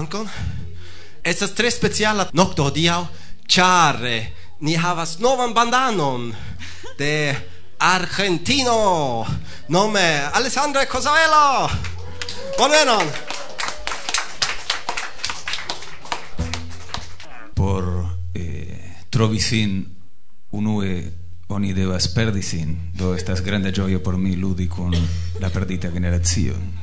dankon. Estas tre speciala nokto hodiaŭ, ĉar eh, ni havas novan bandanon de Argentino nome Alessandro Cosaello. Bonvenon. Por eh, trovi sin unue oni devas perdi sin, do estas granda gioio por mi ludi con la perdita generazione.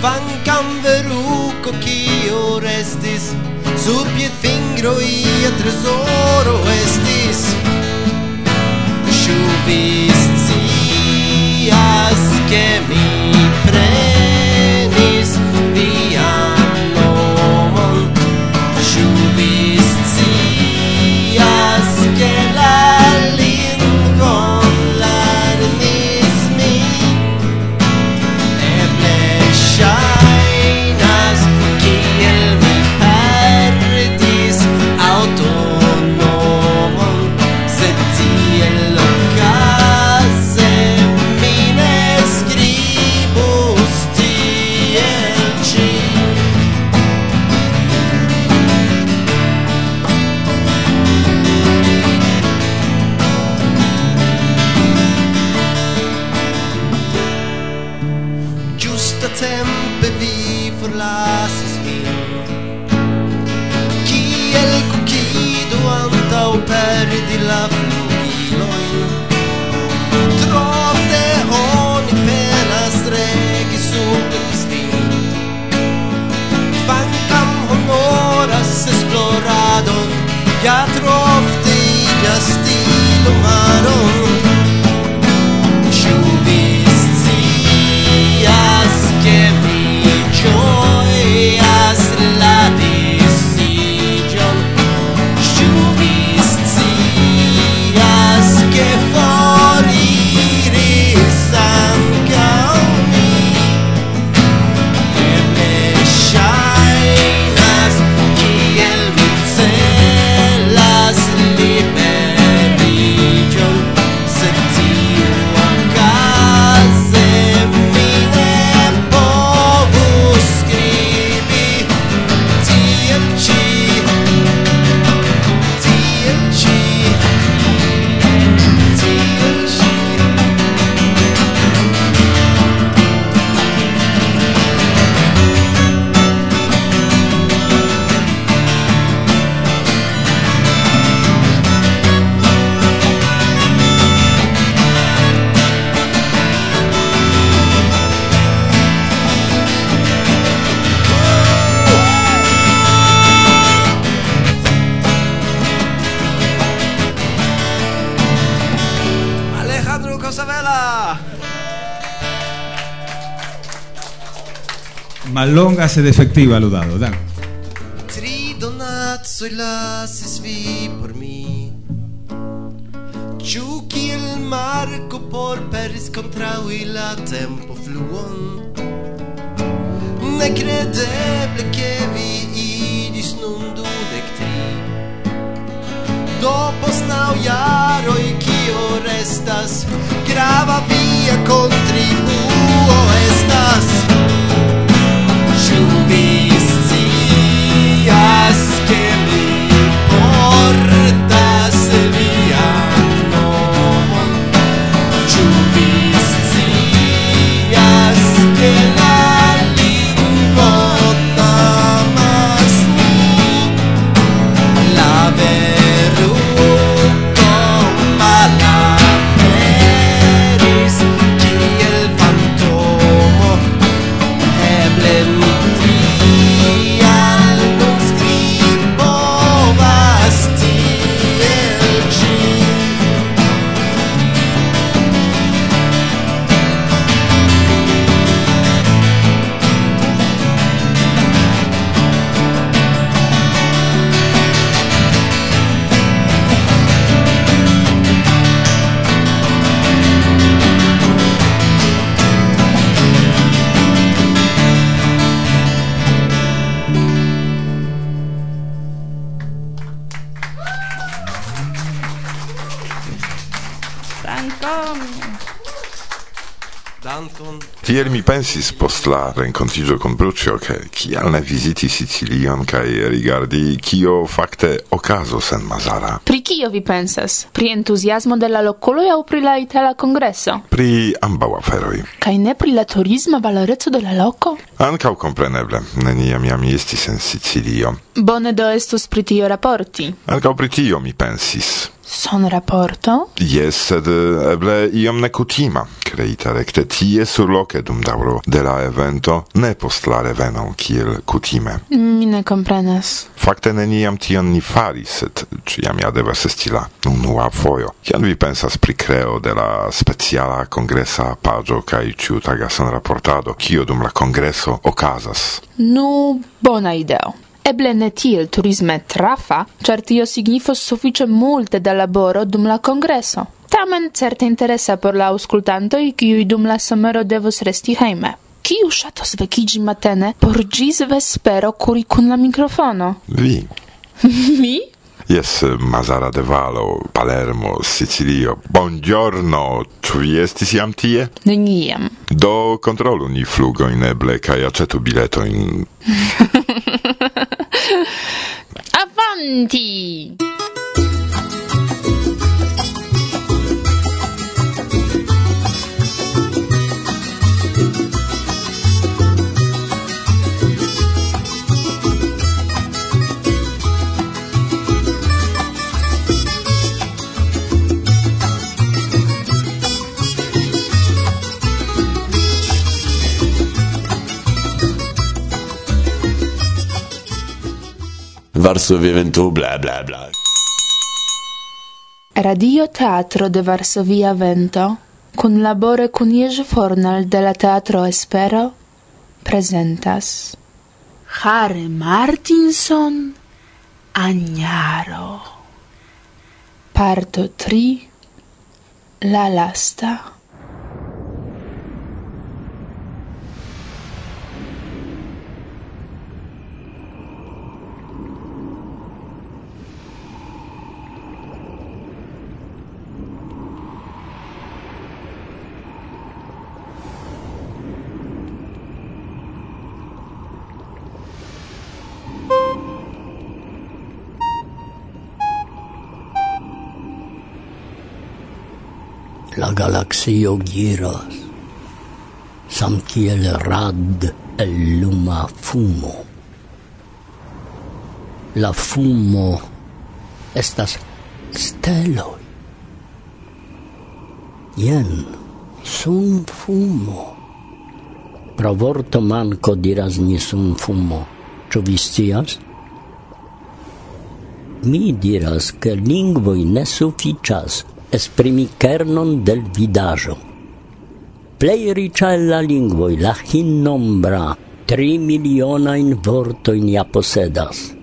kvankam veruko kio restis Sub pied fingro ia tresoro estis. Ĉu vi scias, ke mi pre Yeah. malongase defectiva lo dado. Dan. Tri donacoj lasis vi por mi. Ĉu kiel Marko porperis kontraŭi la tempo fluon? Nekredeble ke vi iris nun dudek tri. Do post naŭ jaroj kio restas grava via kontribuo. mi pensis post la rencontigio con Bruccio che kial ne visiti Sicilion kai rigardi kio fakte okazo sen Mazara. Pri kio vi pensas? Pri entuziasmo de la lokolo aŭ pri la itala kongreso? Pri ambaŭ aferoj. Kaj ne pri la turisma valoreco de la loko? Ankaŭ kompreneble. Neniam jam estis en Sicilio. Bone do estus pri tio raporti. Ankaŭ pri tio mi pensis. Son raporto? Yes, sed eh, eble iom nekutima, kreita rekte tie surloke dum dauro de la evento, ne post la reveno kiel kutime. Mi ne komprenas. Fakte neniam tion ni faris, sed ciam ja devas esti la unua fojo. Kian vi pensas pri creo de la speciala kongresa paĝo kaj son senraportado, kio dum la kongreso okazas? Nu, bona ideo eble ne tiel turisme trafa, char tio signifos suffice multe da laboro dum la congresso. Tamen certe interesa por la auscultantoi, kiui dum la somero devos resti hejme. Kiu ŝatos vekiĝi matene por ĝis vespero kuri kun la mikrofono? Vi. Mi? Yes, Mazara de Valo, Palermo, Sicilio. Buongiorno, tu vi estis jam tie? Neniam. Do controllo ni flugo in eble kaj aĉetu in... T. Varsovia-Vento, bla bla bla. Radio Teatro de Varsovia Vento, cun labore cun Jerzy Fornal de la Teatro Espero, presentas Harry Martinson Agnaro Parto 3 La lasta la galaxio giras, sam kiel rad el luma fumo. La fumo estas steloj. Jen, sun fumo. Pro vorto manco diras ni sun fumo. Ĉu vi scias? Mi diras, ke lingvoj ne sufiĉas esprimi kernon del vidajo. Plei ricia el la lingvoi, la hinnombra, tri vorto in ia posedas.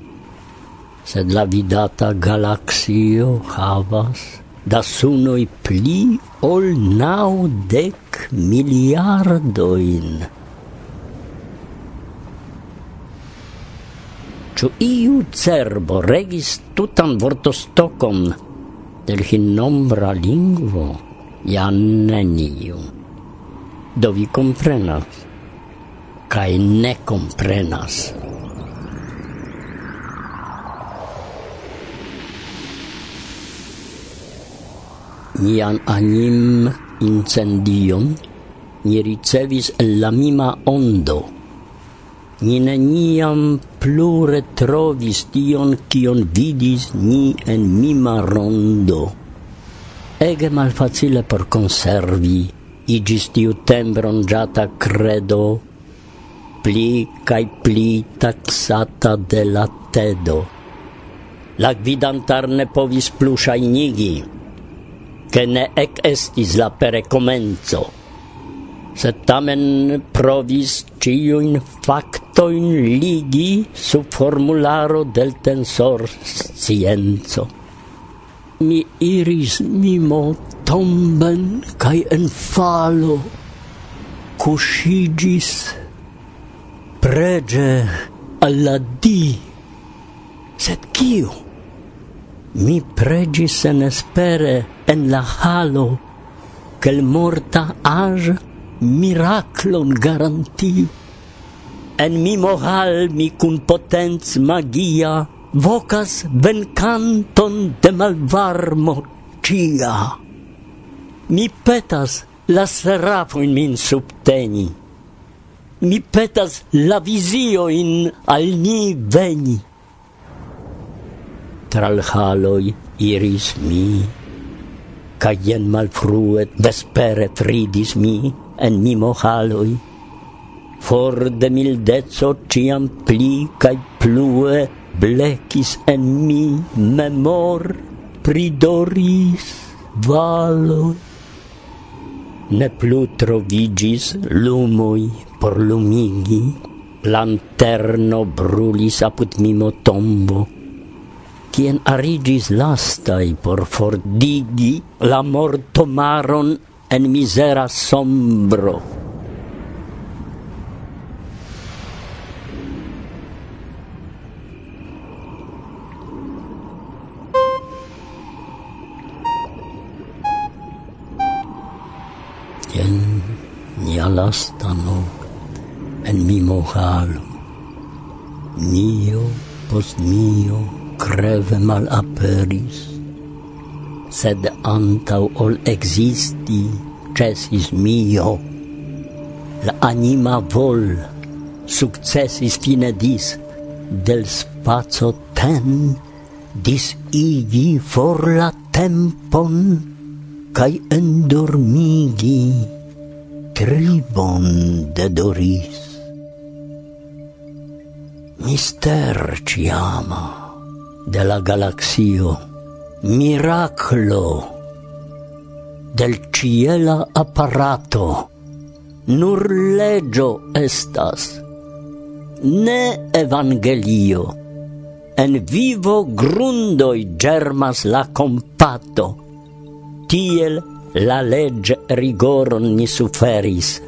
Sed la vidata galaxio havas da sunoi pli ol nau dec miliardoin. Ciu iu cerbo regis tutan vortostocon terhi nombra lingvo ja neniu. Do vi comprenas kai ne comprenas Nian anim incendion ni ricevis en la mima ondo. Ni neniam plure trovis tion, kion vidis ni en mima rondo. Ege malfacile por conservi, igis tiu tembrongiata credo, pli cae pli taxata de la tedo. La gvidantar ne povis plu shainigi, che ne ec estis la perecomenzo sed tamen provis ciuin factoin ligi su formularo del tensor scienzo. Mi iris mimo tomben cae en falo, cuscigis prege alla di, sed cio? Mi pregis en espere en la halo, quel morta age miraclon garantiu. En mi moral mi cun potenz magia vocas vencanton de malvarmo cia. Mi petas la serafoin min subteni. Mi petas la visio in al ni veni. Tral haloi iris mi, ca jen malfruet vespere tridis mi, en mi mohaloj, for de mildeco ciam pli cae plue blekis en mi memor pridoris valo Ne plu trovigis lumoi por lumigi, lanterno brulis apud mimo tombo, quien arigis lastai por fordigi la mortomaron en mizera sombro. Jen nia lasta noct en mi mohalo, mio post mio creve malaperis, sed antau ol existi cesis mio. La anima vol successis fine dis del spazio ten dis igi for la tempon cae endormigi tribon de doris. Mister ci ama de la galaxio miraclo del ciela apparato. Nur legio estas. Ne evangelio. En vivo grundoi germas la compato. Tiel la legge rigoron ni suferis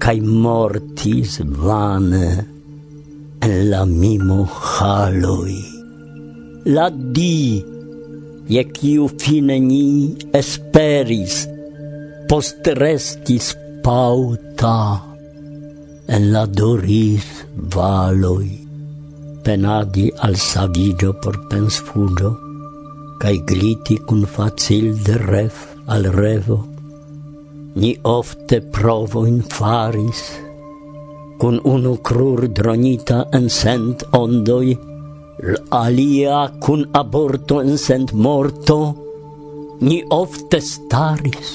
cae mortis vane en la mimo haloi. La di je kiu fine ni esperis, postrestis pauta en la doris valoi, penadi al savigio por pensfugio, cae gliti cun facil de ref al revo, ni ofte provo in faris, cun unu crur dronita en sent ondoi, alia kun aborto en sent morto, ni ofte staris.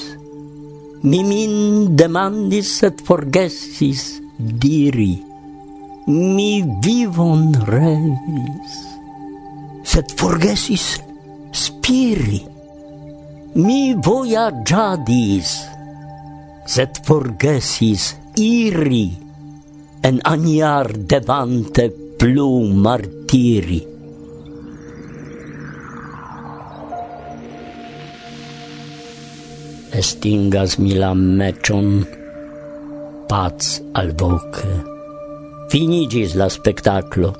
Mi min demandis et forgesis diri, mi vivon revis, sed forgesis spiri. Mi vojaĝadis, sed forgesis iri en aniar devante plu martiri. Estingas mi la mecion, paz al voce. Finigis la spectaclo.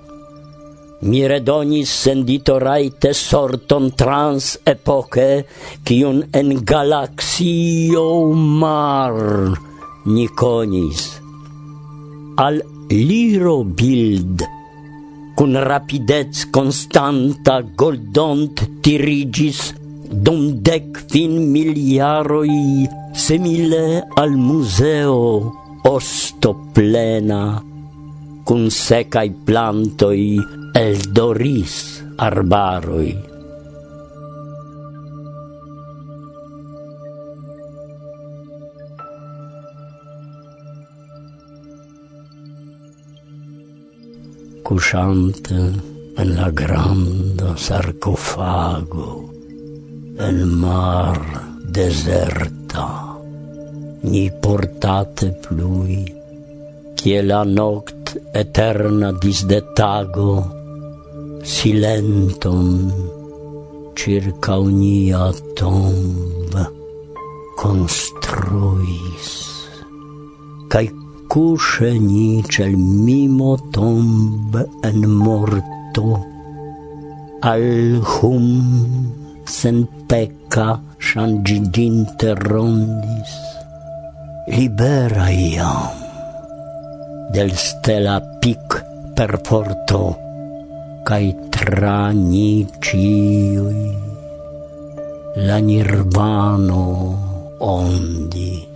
Mi redonis sendito raite sorton trans epoche, cion en galaxio mar ni conis. Al liro bild cun rapidez constanta goldont tirigis dum dec fin miliaroi semile al museo osto plena cun secai plantoi el doris arbaroi. couchante en la granda sarcofago, el mar deserta. Ni portate plui, che la noct eterna disdetago, silenton circa unia tomba construis cuscegni cel mimo tomb en morto. Al hum sen pecca shangiginte rondis. Libera iam del stella pic per porto kai tra ni ciui la nirvano ondis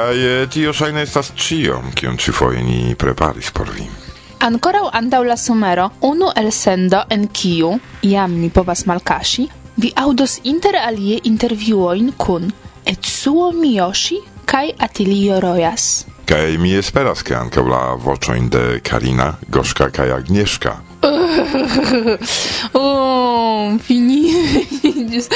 Kaj eh, tio ŝajne estas ĉio, kion ĉifoje ni preparis por vi. Ancora andau la somero, unu el sendo en kiu jam ni povas malkashi, vi audos inter alie intervjuojn kun Etsuo Miyoshi kaj Atilio Rojas. Kaj mi esperas ke ankaŭ la voĉojn de Karina, Goszka kaj Agnieszka. Uh, Bon, fini, finiĝis,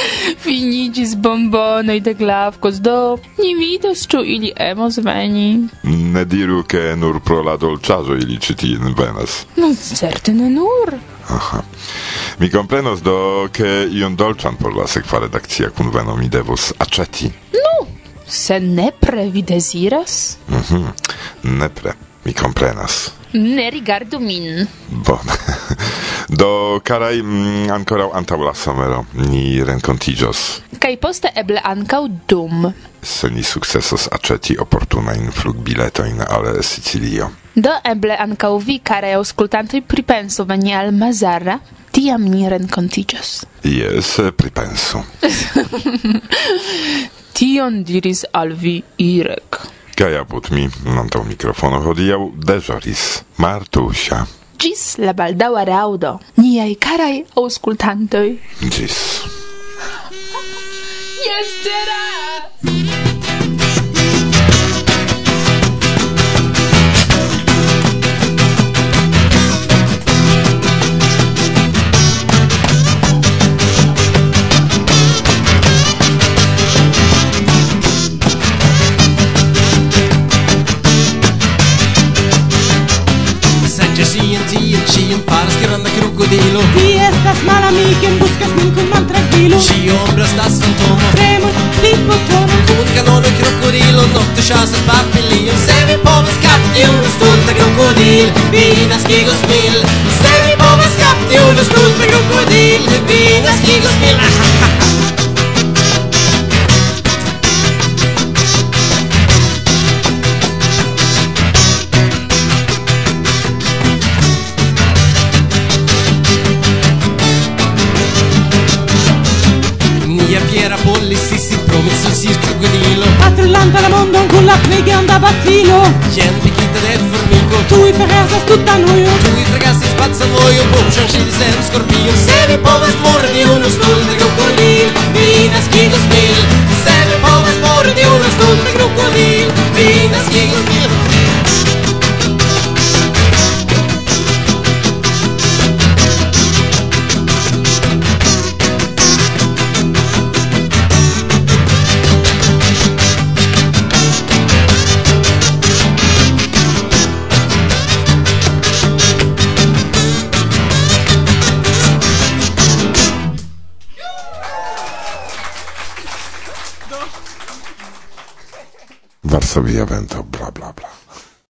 finiĝis bombonoj de glavkos, do ni vidos, ĉu ili emos veni. Ne diru, ke nur pro la dolĉaĵo ili ĉi tien venas. No, certe ne nur. Aha. Mi komprenos do, ke ion dolĉan por la sekva redakcia kunveno mi devos aĉeti. Nu, se nepre vi deziras? Mhm, mm nepre, mi komprenas. Ne rigardu min. Bone. Do, carai, mm, ancora antaŭ la somero ni renkontiĝos. Kaj poste eble ankaŭ dum. Se ni sukcesos in flug flugbiletojn al Sicilio. Do eble ankaŭ vi, karaj aŭskultantoj, pripensu veni al Mazara, tiam ni renkontiĝos. Yes, pripensu. Tion diris al vi Irek. Kaj put mi, to mikrofono hodiau, deĵoris Martusia. Gis la baldaŭa raŭdo, niaj karaj aŭskultantoj. Gis. Yes, tranquilo. Y estas mala amiga quien buscas ningún mal tranquilo. Si obras das fantomas Premo, ritmo tono Comunicador, creo filo. Gente che te del formico Tu i fregazas tutta noio. Tu i fregazas spazza noi Un buon chanci di sen scorpio. Se vi povas mordi uno stul di crocodil Vi naschido spil. Se vi povas mordi uno stul di crocodil sobie ja.